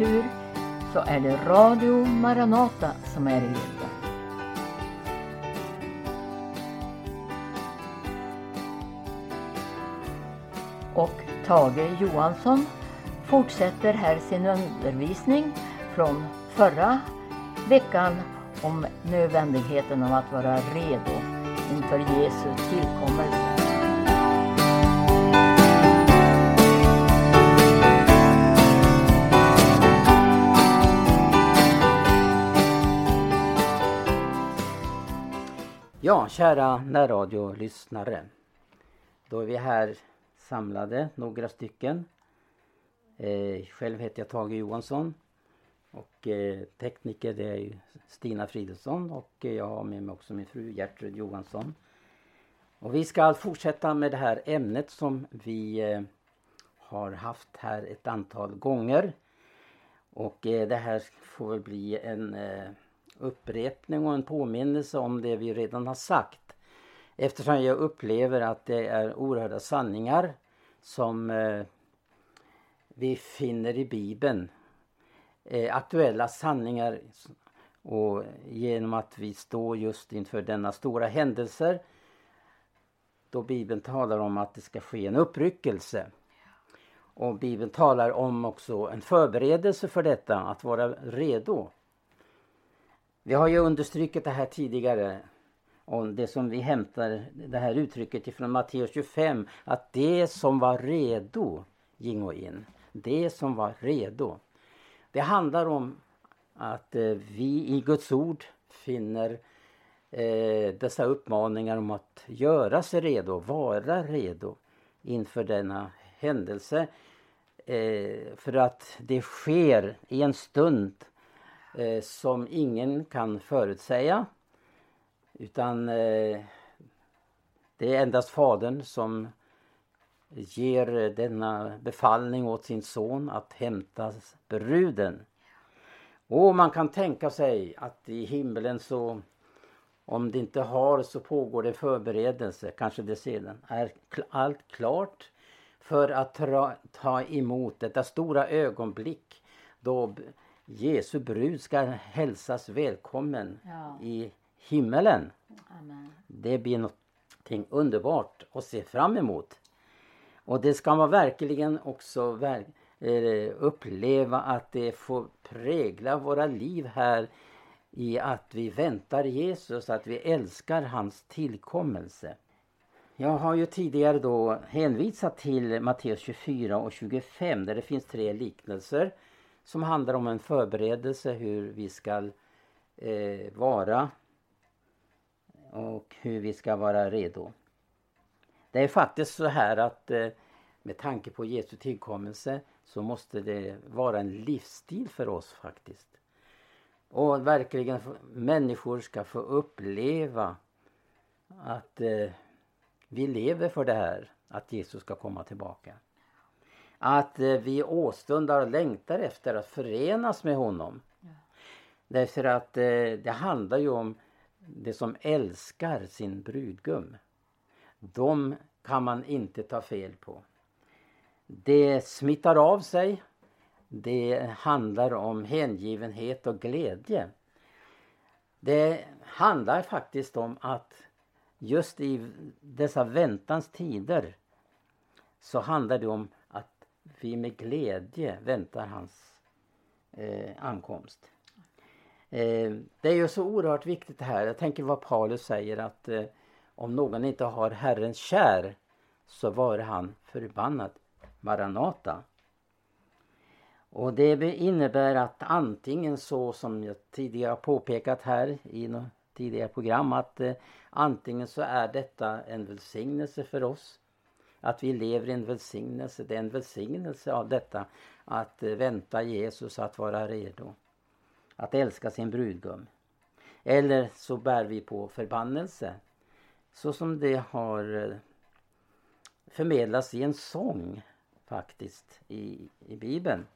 tur så är det Radio Maranata som är i leden. Och Tage Johansson fortsätter här sin undervisning från förra veckan om nödvändigheten av att vara redo inför Jesu tillkommelse. Ja, kära närradiolyssnare. Då är vi här samlade, några stycken. Eh, själv heter jag Tage Johansson. Och eh, tekniker det är Stina Fridolfsson och eh, jag har med mig också min fru Gertrud Johansson. Och vi ska fortsätta med det här ämnet som vi eh, har haft här ett antal gånger. Och eh, det här får väl bli en eh, upprepning och en påminnelse om det vi redan har sagt. Eftersom jag upplever att det är oerhörda sanningar som eh, vi finner i Bibeln. Eh, aktuella sanningar och genom att vi står just inför denna stora händelser då Bibeln talar om att det ska ske en uppryckelse. Och Bibeln talar om också en förberedelse för detta, att vara redo. Vi har ju understrukit det här tidigare om det som vi hämtar det här uttrycket ifrån Matteus 25 att det som var redo gingo in. Det som var redo. Det handlar om att eh, vi i Guds ord finner eh, dessa uppmaningar om att göra sig redo, vara redo inför denna händelse. Eh, för att det sker i en stund eh, som ingen kan förutsäga. Utan eh, det är endast Fadern som ger denna befallning åt sin son att hämta bruden. Och man kan tänka sig att i himlen så om det inte har så pågår det förberedelse, kanske det sedan är allt klart för att ta, ta emot detta stora ögonblick då Jesu brud ska hälsas välkommen ja. i himmelen. Amen. Det blir någonting underbart att se fram emot. Och det ska man verkligen också eh, uppleva att det får prägla våra liv här i att vi väntar Jesus, att vi älskar hans tillkommelse. Jag har ju tidigare då hänvisat till Matteus 24 och 25 där det finns tre liknelser som handlar om en förberedelse hur vi ska eh, vara och hur vi ska vara redo. Det är faktiskt så här att eh, med tanke på Jesu tillkommelse så måste det vara en livsstil för oss faktiskt. Och verkligen människor ska få uppleva att eh, vi lever för det här, att Jesus ska komma tillbaka. Att eh, vi åstundar och längtar efter att förenas med honom. Ja. Därför att eh, det handlar ju om det som älskar sin brudgum. De kan man inte ta fel på. Det smittar av sig. Det handlar om hängivenhet och glädje. Det handlar faktiskt om att just i dessa väntans tider så handlar det om vi med glädje väntar hans eh, ankomst. Eh, det är ju så oerhört viktigt det här. Jag tänker vad Paulus säger att eh, om någon inte har Herrens kär så var han förbannad. Maranata. Och det innebär att antingen så som jag tidigare påpekat här i något tidigare program att eh, antingen så är detta en välsignelse för oss. Att vi lever i en välsignelse. Det är en välsignelse av detta att eh, vänta Jesus att vara redo. Att älska sin brudgum. Eller så bär vi på förbannelse. Så som det har eh, förmedlats i en sång faktiskt i, i Bibeln.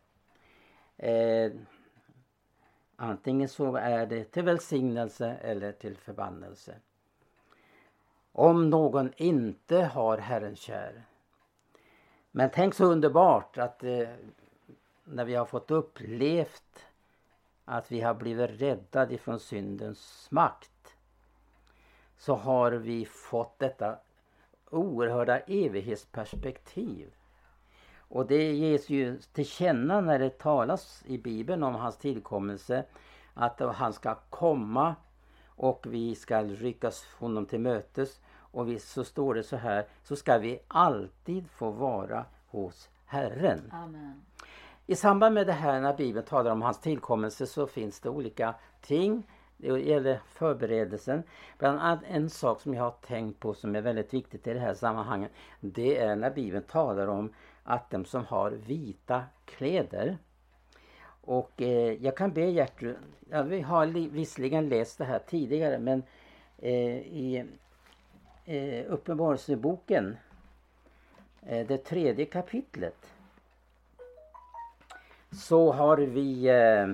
Eh, antingen så är det till välsignelse eller till förbannelse. Om någon inte har Herren kär. Men tänk så underbart att eh, när vi har fått upplevt att vi har blivit räddade ifrån syndens makt så har vi fått detta oerhörda evighetsperspektiv. Och det ges ju till känna när det talas i Bibeln om hans tillkommelse att han ska komma och vi ska ryckas honom till mötes. Och vi, så står det så här, så ska vi alltid få vara hos Herren. Amen. I samband med det här när Bibeln talar om hans tillkommelse så finns det olika ting. Det gäller förberedelsen. Bland annat en sak som jag har tänkt på som är väldigt viktigt i det här sammanhanget. Det är när Bibeln talar om att de som har vita kläder. Och eh, jag kan be Gertrud, ja, vi har visserligen läst det här tidigare men eh, i eh, Uppenbarelseboken, eh, det tredje kapitlet så har vi eh,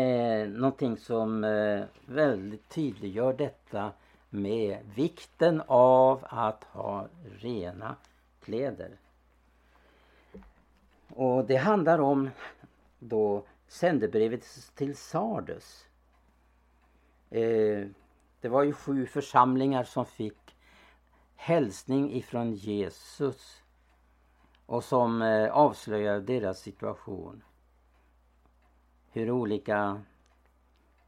eh, någonting som eh, väldigt tydliggör detta med vikten av att ha rena kläder. Och det handlar om då sändebrevet till Sardus. Eh, det var ju sju församlingar som fick hälsning ifrån Jesus och som eh, avslöjade avslöjar deras situation. Hur olika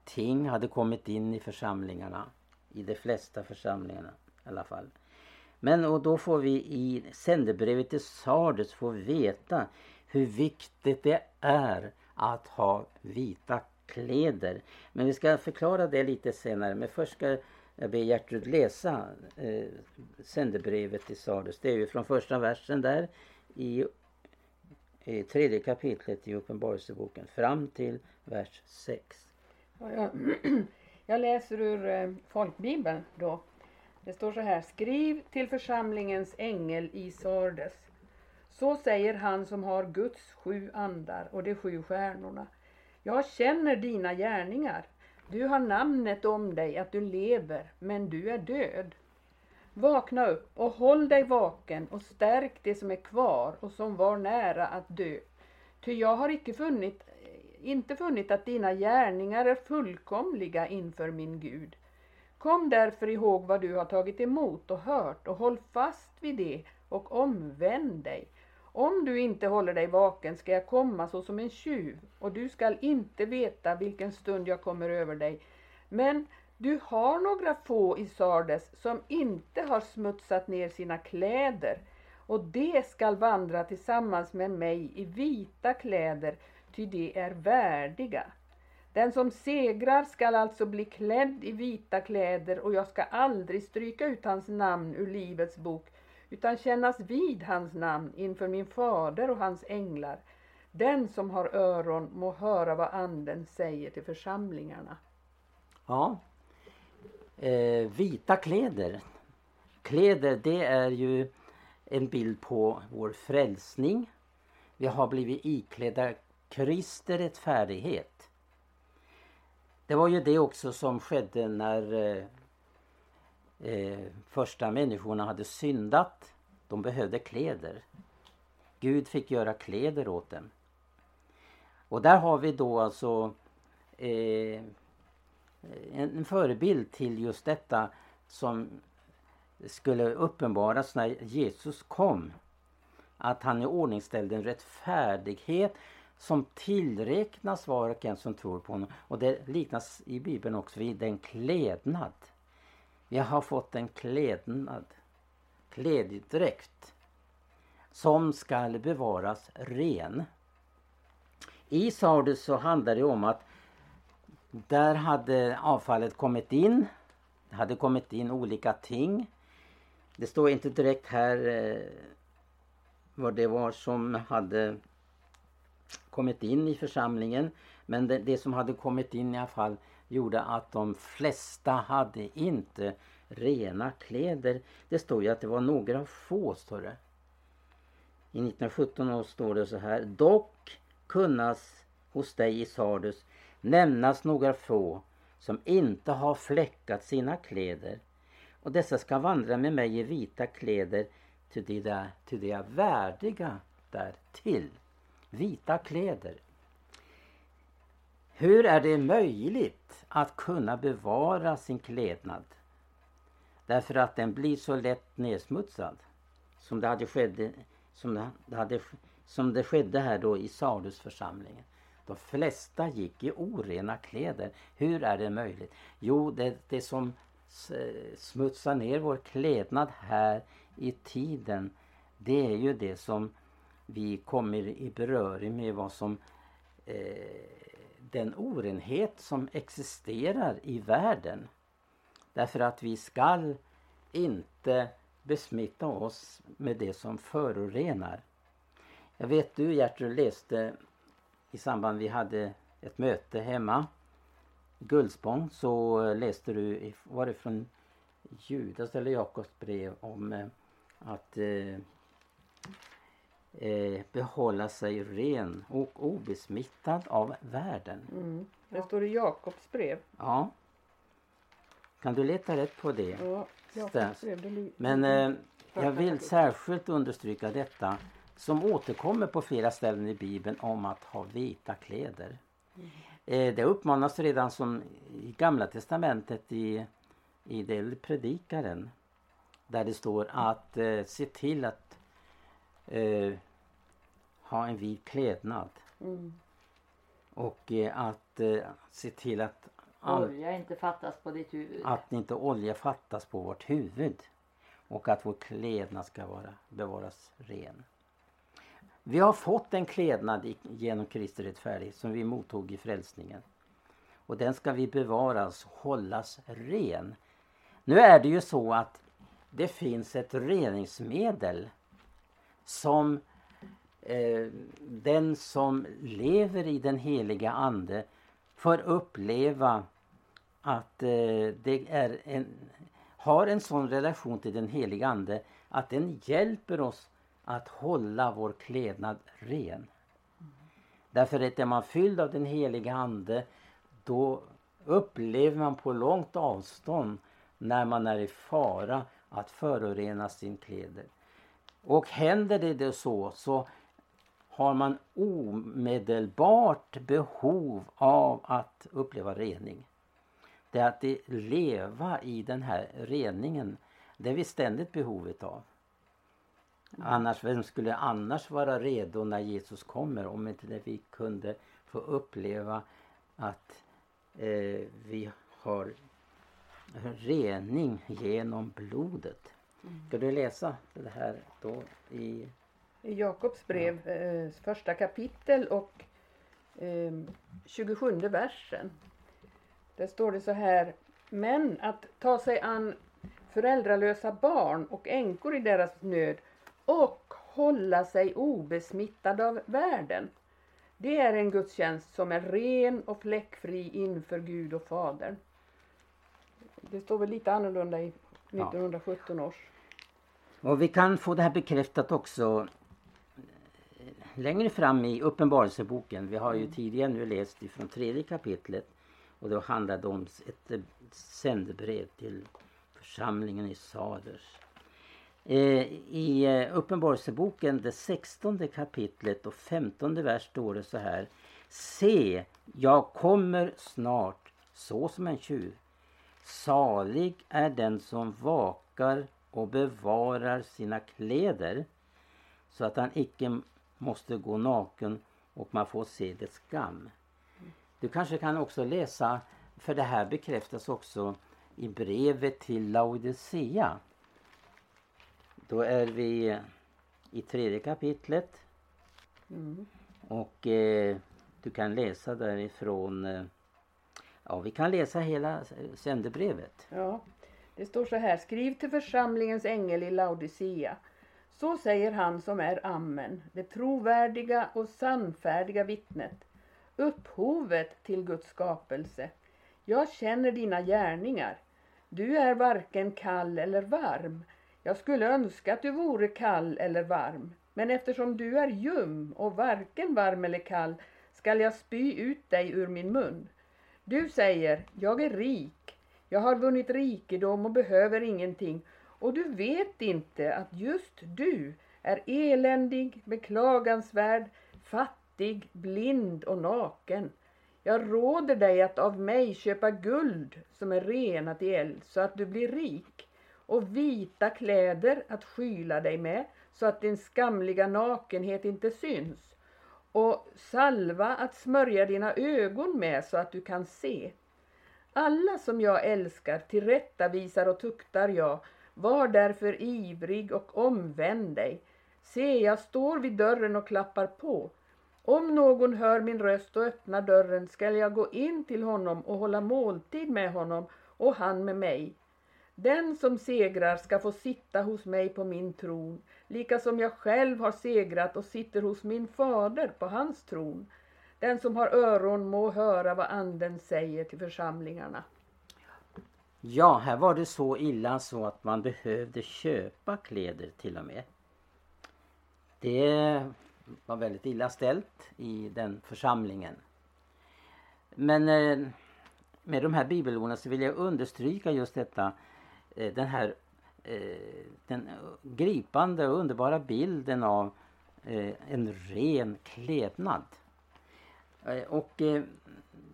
ting hade kommit in i församlingarna. I de flesta församlingarna i alla fall. Men och då får vi i sändebrevet till Sardes få veta hur viktigt det är att ha vita kläder. Men vi ska förklara det lite senare. Men först ska jag be Gertrud läsa eh, sändebrevet till Sardes. Det är ju från första versen där i, i tredje kapitlet i Uppenbarelseboken fram till vers 6. Ja, jag, jag läser ur eh, folkbibeln då. Det står så här. Skriv till församlingens ängel i Sardes. Så säger han som har Guds sju andar och de sju stjärnorna. Jag känner dina gärningar. Du har namnet om dig att du lever, men du är död. Vakna upp och håll dig vaken och stärk det som är kvar och som var nära att dö. Ty jag har icke funnit, inte funnit att dina gärningar är fullkomliga inför min Gud. Kom därför ihåg vad du har tagit emot och hört och håll fast vid det och omvänd dig. Om du inte håller dig vaken ska jag komma såsom en tjuv och du skall inte veta vilken stund jag kommer över dig. Men du har några få i Sardes som inte har smutsat ner sina kläder och de skall vandra tillsammans med mig i vita kläder, ty de är värdiga. Den som segrar skall alltså bli klädd i vita kläder och jag ska aldrig stryka ut hans namn ur Livets bok utan kännas vid hans namn inför min fader och hans änglar. Den som har öron må höra vad anden säger till församlingarna. Ja, eh, vita kläder. Kläder det är ju en bild på vår frälsning. Vi har blivit iklädda Kristi rättfärdighet. Det var ju det också som skedde när eh, eh, första människorna hade syndat. De behövde kläder. Gud fick göra kläder åt dem. Och där har vi då alltså eh, en förebild till just detta som skulle uppenbaras när Jesus kom. Att han iordningställde en rättfärdighet som tillräknas var och en som tror på honom. Och det liknas i Bibeln också vid en klädnad. Jag har fått en klädnad, klädedräkt som skall bevaras ren. I Sardus så handlar det om att där hade avfallet kommit in. Det hade kommit in olika ting. Det står inte direkt här eh, vad det var som hade kommit in i församlingen. Men det, det, som hade kommit in i alla fall gjorde att de flesta hade inte rena kläder. Det står ju att det var några få, står det. I 1917 står det så här. Dock kunnas hos dig i Sardus nämnas några få som inte har fläckat sina kläder och dessa ska vandra med mig i vita kläder till de är, till de värdiga därtill. Vita kläder. Hur är det möjligt att kunna bevara sin klädnad? Därför att den blir så lätt nedsmutsad. Som det hade skedde, som det, hade, som det skedde här då i Salusförsamlingen. De flesta gick i orena kläder. Hur är det möjligt? Jo, det, det som smutsar ner vår klädnad här i tiden det är ju det som vi kommer i beröring med vad som eh, den orenhet som existerar i världen. Därför att vi skall inte besmitta oss med det som förorenar. Jag vet du Gertrud läste i samband vi hade ett möte hemma i Gullspång så läste du, var det från Judas eller Jakobs brev om eh, att eh, eh, eh, behålla sig ren och obesmittad av världen. Mm. Det står i Jakobs brev. Ja. Kan du leta rätt på det? Ja, Jakobs brev. Men eh, jag vill särskilt understryka detta som återkommer på flera ställen i Bibeln om att ha vita kläder. Mm. Eh, det uppmanas redan som i Gamla Testamentet i, i det predikaren. Där det står att eh, se till att eh, ha en vit klädnad. Mm. Och eh, att eh, se till att all, olja inte fattas på ditt huvud. Att inte olja fattas på vårt huvud. Och att vår klädnad ska vara, bevaras ren. Vi har fått en klädnad genom Kristi rättfärdighet som vi mottog i frälsningen. Och den ska vi bevaras, hållas ren. Nu är det ju så att det finns ett reningsmedel som eh, den som lever i den heliga Ande får uppleva att eh, det är en, har en sån relation till den heliga Ande att den hjälper oss att hålla vår klädnad ren. Därför att är man fylld av den heliga Ande då upplever man på långt avstånd när man är i fara att förorena sin kläder. Och händer det, då så, så har man omedelbart behov av att uppleva rening. Det är att leva i den här reningen, det är vi ständigt behovet av. Annars, vem skulle annars vara redo när Jesus kommer om inte vi kunde få uppleva att eh, vi har rening genom blodet. Mm. Ska du läsa det här då i Jakobs brev, eh, första kapitel och eh, 27 versen. Där står det så här. Men att ta sig an föräldralösa barn och änkor i deras nöd och hålla sig obesmittad av världen. Det är en gudstjänst som är ren och fläckfri inför Gud och Fadern. Det står väl lite annorlunda i 1917 års. Och vi kan få det här bekräftat också längre fram i Uppenbarelseboken. Vi har ju mm. tidigare nu läst ifrån tredje kapitlet och då handlar det om ett sändebrev till församlingen i Sarders. Eh, I eh, Uppenbarelseboken, det sextonde kapitlet och femtonde vers står det så här. Se, jag kommer snart så som en tjuv. Salig är den som vakar och bevarar sina kläder så att han icke måste gå naken och man får se dess skam. Du kanske kan också läsa, för det här bekräftas också i brevet till Laodicea. Då är vi i tredje kapitlet. Mm. Och eh, du kan läsa därifrån, eh, ja vi kan läsa hela sändebrevet. Ja, det står så här, skriv till församlingens ängel i Laodicea. Så säger han som är Amen, det trovärdiga och sannfärdiga vittnet, upphovet till Guds skapelse. Jag känner dina gärningar. Du är varken kall eller varm. Jag skulle önska att du vore kall eller varm. Men eftersom du är ljum och varken varm eller kall skall jag spy ut dig ur min mun. Du säger, jag är rik, jag har vunnit rikedom och behöver ingenting och du vet inte att just du är eländig, beklagansvärd, fattig, blind och naken. Jag råder dig att av mig köpa guld som är renat i eld så att du blir rik och vita kläder att skyla dig med så att din skamliga nakenhet inte syns och salva att smörja dina ögon med så att du kan se. Alla som jag älskar tillrättavisar och tuktar jag. Var därför ivrig och omvänd dig. Se, jag står vid dörren och klappar på. Om någon hör min röst och öppnar dörren skall jag gå in till honom och hålla måltid med honom och han med mig. Den som segrar ska få sitta hos mig på min tron, lika som jag själv har segrat och sitter hos min fader på hans tron. Den som har öron må höra vad anden säger till församlingarna. Ja, här var det så illa så att man behövde köpa kläder till och med. Det var väldigt illa ställt i den församlingen. Men eh, med de här bibelorden så vill jag understryka just detta, eh, den här eh, den gripande och underbara bilden av en ren klädnad. Och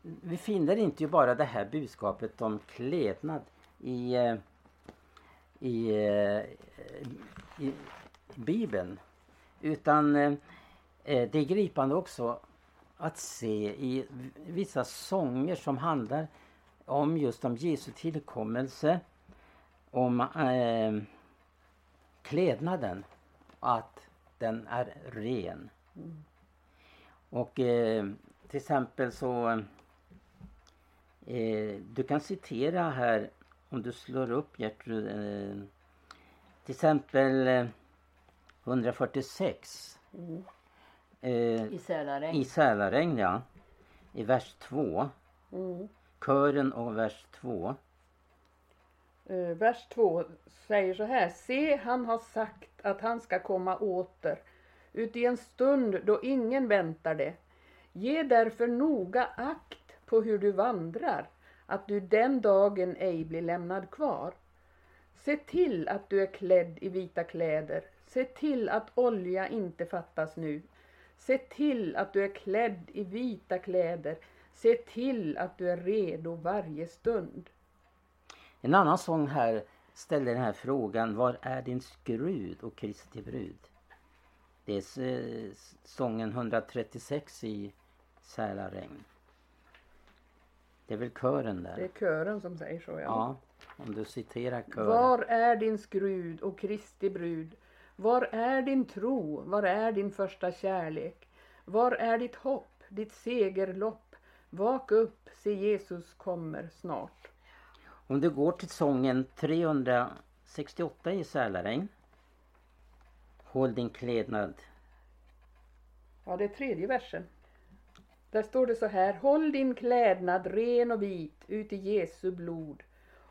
vi finner inte ju bara det här budskapet om klädnad i, i, i Bibeln. Utan det är gripande också att se i vissa sånger som handlar om just om Jesu tillkommelse, om eh, klädnaden, att den är ren. Mm. Och eh, till exempel så eh, du kan citera här om du slår upp Gertrud eh, till exempel 146 eh, mm. Eh, I Sälaregn. I Sälaregn ja. I vers 2. Mm. Kören och vers 2. Eh, vers 2 säger så här. Se, han har sagt att han ska komma åter uti en stund då ingen väntar det. Ge därför noga akt på hur du vandrar, att du den dagen ej blir lämnad kvar. Se till att du är klädd i vita kläder. Se till att olja inte fattas nu. Se till att du är klädd i vita kläder. Se till att du är redo varje stund. En annan sång här ställer den här frågan. Var är din skrud och Kristi brud? Det är sången 136 i Sälaregn. Det är väl kören där? Det är kören som säger så ja. Ja, om du citerar kören. Var är din skrud och Kristi brud? Var är din tro? Var är din första kärlek? Var är ditt hopp, ditt segerlopp? Vak upp, se Jesus kommer snart. Om du går till sången 368 i Sälaregn. Håll din klädnad. Ja, det är tredje versen. Där står det så här. Håll din klädnad ren och vit ut i Jesu blod.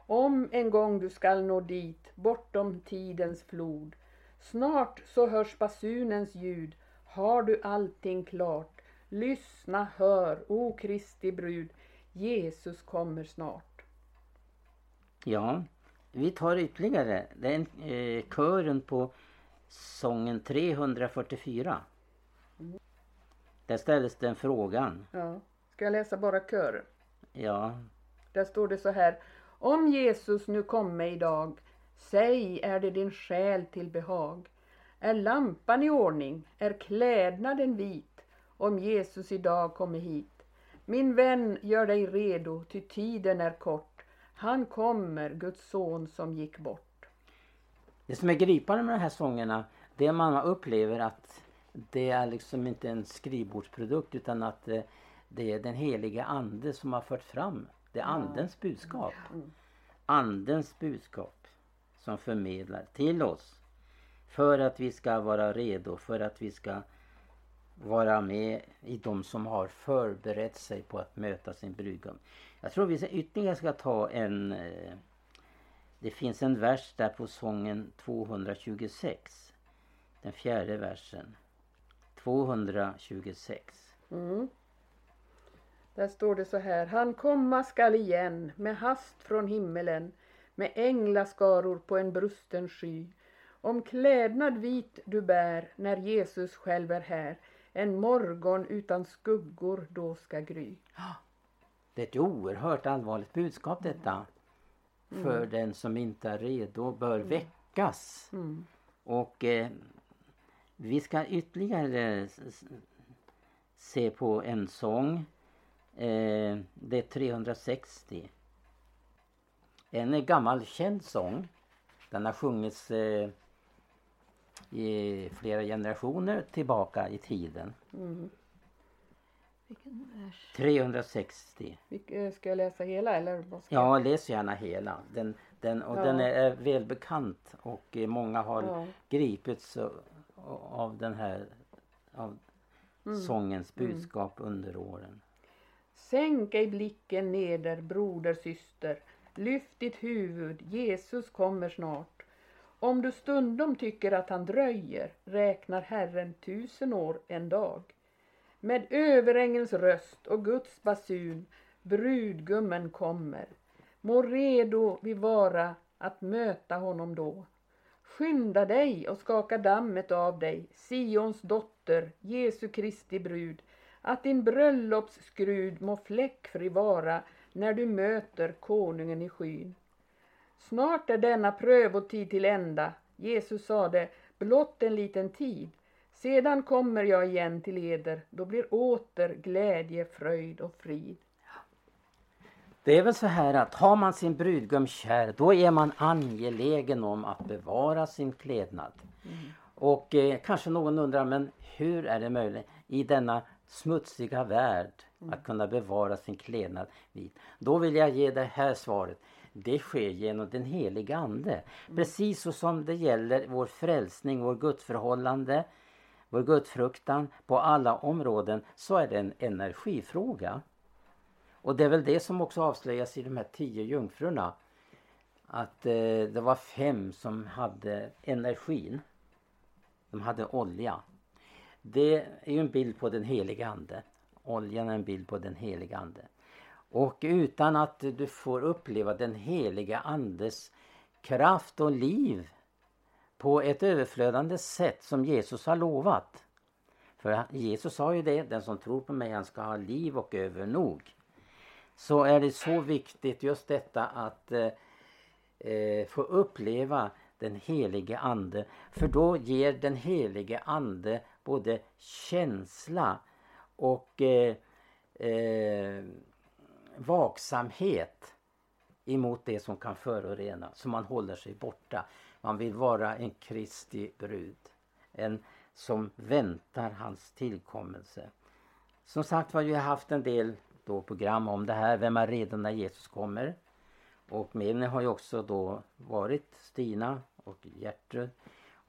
Om en gång du skall nå dit, bortom tidens flod. Snart så hörs basunens ljud. Har du allting klart? Lyssna, hör, o Kristi brud. Jesus kommer snart. Ja, vi tar ytterligare. Det är en, eh, kören på sången 344. Mm. Där ställdes den frågan. Ja. Ska jag läsa bara kören? Ja. Där står det så här. Om Jesus nu komme idag Säg, är det din själ till behag? Är lampan i ordning? Är klädnaden vit? Om Jesus idag kommer hit. Min vän, gör dig redo, ty tiden är kort. Han kommer, Guds son som gick bort. Det som är gripande med de här sångerna, det man upplever att det är liksom inte en skrivbordsprodukt utan att eh, det är den heliga ande som har fört fram. Det är andens budskap. Mm. Andens budskap som förmedlar till oss. För att vi ska vara redo, för att vi ska vara med i de som har förberett sig på att möta sin brudgum. Jag tror vi ytterligare ska ta en... Eh, det finns en vers där på sången 226. Den fjärde versen. 226. Mm. Där står det så här. Han komma skall igen med hast från himmelen med änglaskaror på en brusten sky Om klädnad vit du bär när Jesus själv är här. En morgon utan skuggor då ska gry. Det är ett oerhört allvarligt budskap detta. För den som inte är redo bör väckas. Mm. Och eh, vi ska ytterligare se på en sång. Eh, det är 360. En gammal känd sång. Den har sjungits eh, i flera generationer tillbaka i tiden. Mm. Vilken vers? 360. Vi- eh, Ska jag läsa hela eller? Vad ska Ja, läs gärna hela. Den, den, och Ja. den är välbekant och eh, många har Ja. gripits av den här av Mm. sångens budskap under åren. Sänk ej blicken neder, broder, syster. Lyft ditt huvud, Jesus kommer snart. Om du stundom tycker att han dröjer, räknar Herren tusen år en dag. Med överängelns röst och Guds basun, brudgummen kommer. Må redo vi vara att möta honom då. Skynda dig och skaka dammet av dig, Sions dotter, Jesu Kristi brud, att din bröllopsskrud må fläckfri vara när du möter konungen i skyn. Snart är denna prövotid till ända. Jesus sade, blott en liten tid. Sedan kommer jag igen till eder, då blir åter glädje, fröjd och frid. Det är väl så här att har man sin brudgum kär då är man angelägen om att bevara sin klädnad. Och eh, kanske någon undrar men hur är det möjligt i denna smutsiga värld att kunna bevara sin klädnad vit? Då vill jag ge det här svaret. Det sker genom den heliga Ande. Precis så som det gäller vår frälsning, vår gudsförhållande, vår gudfruktan på alla områden så är det en energifråga. Och det är väl det som också avslöjas i de här tio jungfrurna. Att eh, det var fem som hade energin. De hade olja. Det är ju en bild på den heliga Ande. Oljan är en bild på den heliga Ande. Och utan att du får uppleva den heliga Andes kraft och liv på ett överflödande sätt som Jesus har lovat. För Jesus sa ju det, den som tror på mig han ska ha liv och övernog. Så är det så viktigt just detta att eh, eh, få uppleva den helige ande. För då ger den helige ande både känsla och eh, eh, vaksamhet emot det som kan förorena. Så man håller sig borta. Man vill vara en Kristi brud. En som väntar hans tillkommelse. Som sagt var, vi har haft en del då program om det här. Vem är redo när Jesus kommer? Och med mig har ju också då varit Stina och Gertrud.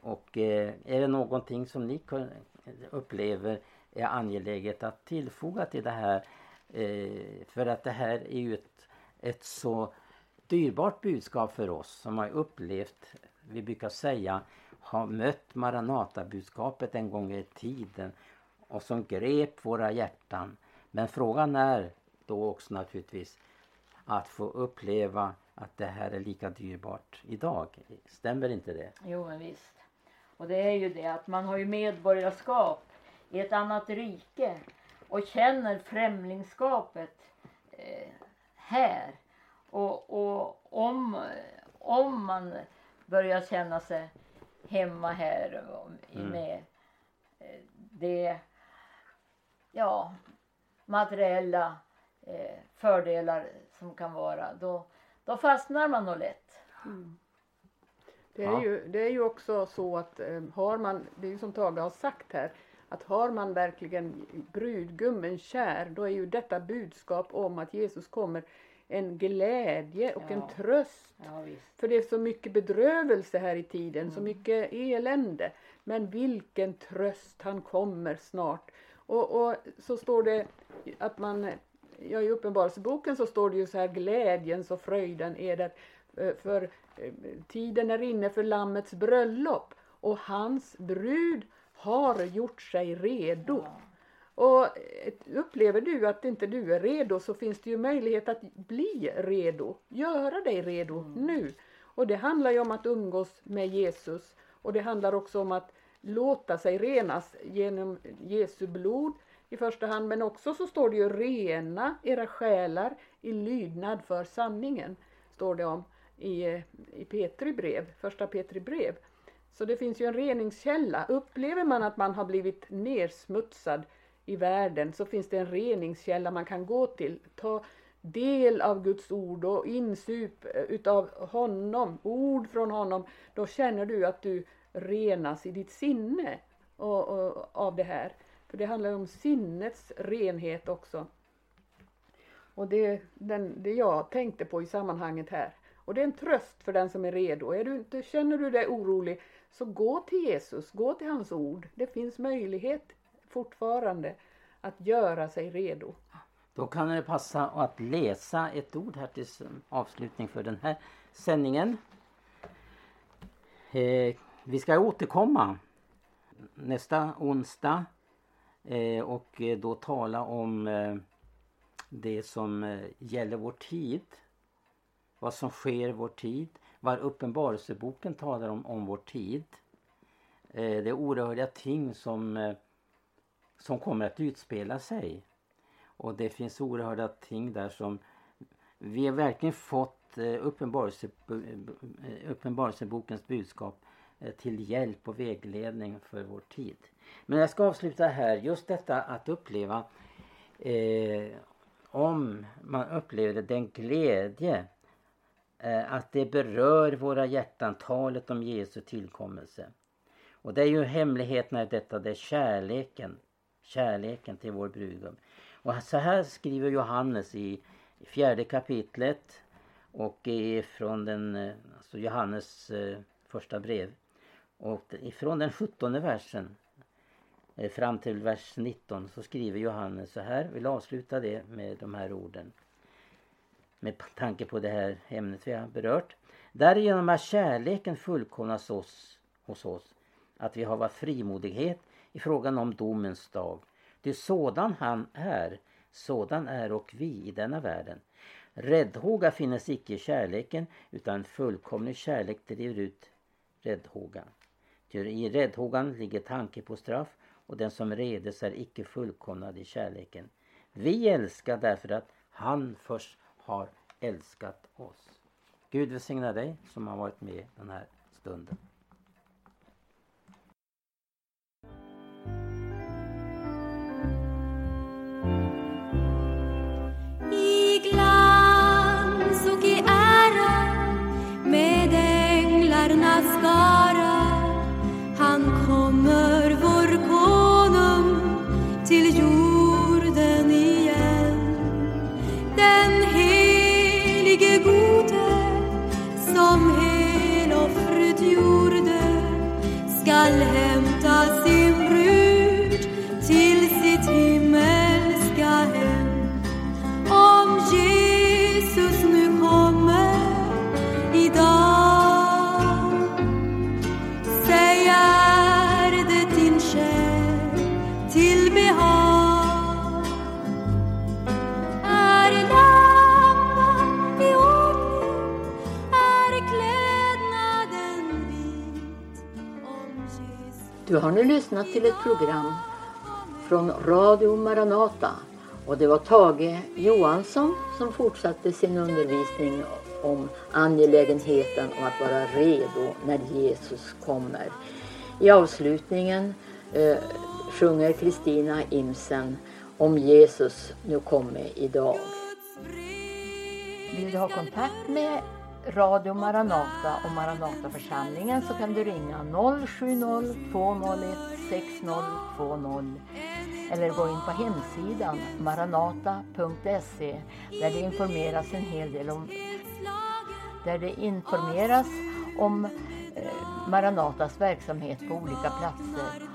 Och eh, är det någonting som ni eh, upplever är angeläget att tillfoga till det här? Eh, för att det här är ju ett, ett så dyrbart budskap för oss som har upplevt, vi brukar säga, har mött Maranata-budskapet en gång i tiden och som grep våra hjärtan. Men frågan är då också naturligtvis att få uppleva att det här är lika dyrbart idag. Stämmer inte det? Jo, men visst. Och det är ju det att man har ju medborgarskap i ett annat rike och känner främlingskapet eh, här. Och, och om, om man börjar känna sig hemma här Mm. med eh, det ja, materiella eh, fördelar som kan vara, då, då fastnar man nog lätt. Det är, Ja. ju, det är ju också så att eh, har man, det är ju som Tage har sagt här, att har man verkligen brudgummen kär, då är ju detta budskap om att Jesus kommer en glädje och en Ja. tröst. Ja, visst. För det är så mycket bedrövelse här i tiden, så mycket elände. Men vilken tröst han kommer snart. Och, och så står det att man, ja i Uppenbarelseboken så står det ju så här glädjens och fröjden är det eh, för eh, tiden är inne för Lammets bröllop och hans brud har gjort sig redo. Ja. Och eh, upplever du att inte du är redo så finns det ju möjlighet att bli redo. Göra dig redo nu. Och det handlar ju om att umgås med Jesus Och det handlar också om att låta sig renas genom Jesu blod i första hand. Men också så står det ju rena era själar i lydnad för sanningen. Står det om i, i Petri brev, första Petri brev. Så det finns ju en reningskälla. Upplever man att man har blivit nersmutsad i världen så finns det en reningskälla man kan gå till. Ta del av Guds ord och insup eh, utav honom, ord från honom. Då känner du att du renas i ditt sinne och, och, av det här. För det handlar om sinnets renhet också. Och det, den, det jag tänkte på i sammanhanget här. Och det är en tröst för den som är redo. Är du inte, känner du dig orolig så gå till Jesus, gå till hans ord. Det finns möjlighet fortfarande att göra sig redo. Då kan det passa att läsa ett ord här till avslutning för den här sändningen. Eh, vi ska återkomma nästa onsdag eh, och eh, då tala om eh, det som gäller vår tid. Vad som sker i vår tid. Vad Uppenbarelseboken talar om, om vår tid. Det är oerhörda ting som, som kommer att utspela sig. Och det finns oerhörda ting där som vi har verkligen fått uppenbarelse, Uppenbarelsebokens budskap Eh, till hjälp och vägledning för vår tid. Men jag ska avsluta här, just detta att uppleva eh, om man upplever den glädje eh, att det berör våra hjärtan, talet om Jesu tillkommelse. Och det är ju hemligheten i detta, det är kärleken. Kärleken till vår brudgum. Och så här skriver Johannes i fjärde kapitlet och från den, eh, alltså Johannes eh, första brev. Och ifrån den sjuttonde versen eh, fram till vers 19 så skriver Johannes så här. Vill avsluta det med de här orden. Med tanke på det här ämnet vi har berört. Därigenom är kärleken fullkomnas oss, hos oss. Att vi har varit frimodighet i frågan om domens dag. Det är sådan han är, sådan är och vi i denna världen. Räddhåga finnes icke i kärleken utan fullkomlig kärlek driver ut Ty I räddhågan ligger tanke på straff och den som redes är icke fullkomnad i kärleken. Vi älskar därför att han först har älskat oss. Gud välsigna dig som har varit med den här stunden. glans och i ära med änglarnas skara Du har nu lyssnat till ett program från Radio Maranata och det var Tage Johansson som fortsatte sin undervisning om angelägenheten om att vara redo när Jesus kommer. I avslutningen eh, sjunger Kristina Imsen om Jesus nu kommer idag. Vill du ha kontakt med Radio Maranata och Maranataförsamlingen så kan du ringa 070 201 6020 eller gå in på hemsidan maranata.se där det informeras en hel del om där det informeras om eh, Maranatas verksamhet på olika platser.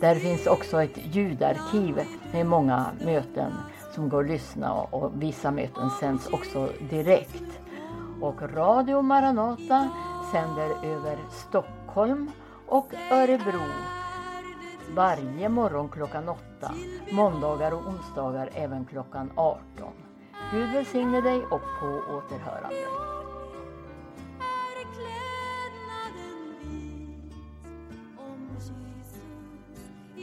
Där finns också ett ljudarkiv med många möten som går att lyssna och vissa möten sänds också direkt och Radio Maranata sänder över Stockholm och Örebro varje morgon klockan 8, måndagar och onsdagar även klockan 18. Gud välsigne dig och på återhörande.